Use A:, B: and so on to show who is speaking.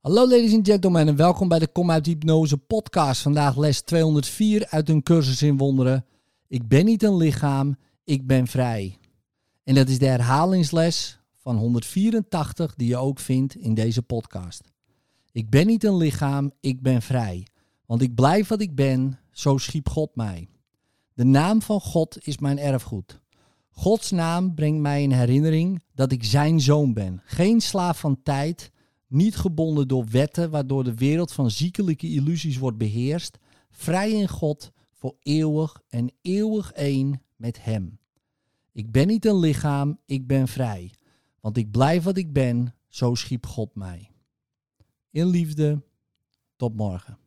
A: Hallo ladies and gentlemen en welkom bij de Kom uit Hypnose podcast. Vandaag les 204 uit een cursus in wonderen. Ik ben niet een lichaam, ik ben vrij. En dat is de herhalingsles van 184 die je ook vindt in deze podcast. Ik ben niet een lichaam, ik ben vrij. Want ik blijf wat ik ben, zo schiep God mij. De naam van God is mijn erfgoed. Gods naam brengt mij in herinnering dat ik zijn zoon ben. Geen slaaf van tijd, niet gebonden door wetten waardoor de wereld van ziekelijke illusies wordt beheerst. Vrij in God, voor eeuwig en eeuwig één met Hem. Ik ben niet een lichaam, ik ben vrij. Want ik blijf wat ik ben, zo schiep God mij. In liefde, tot morgen.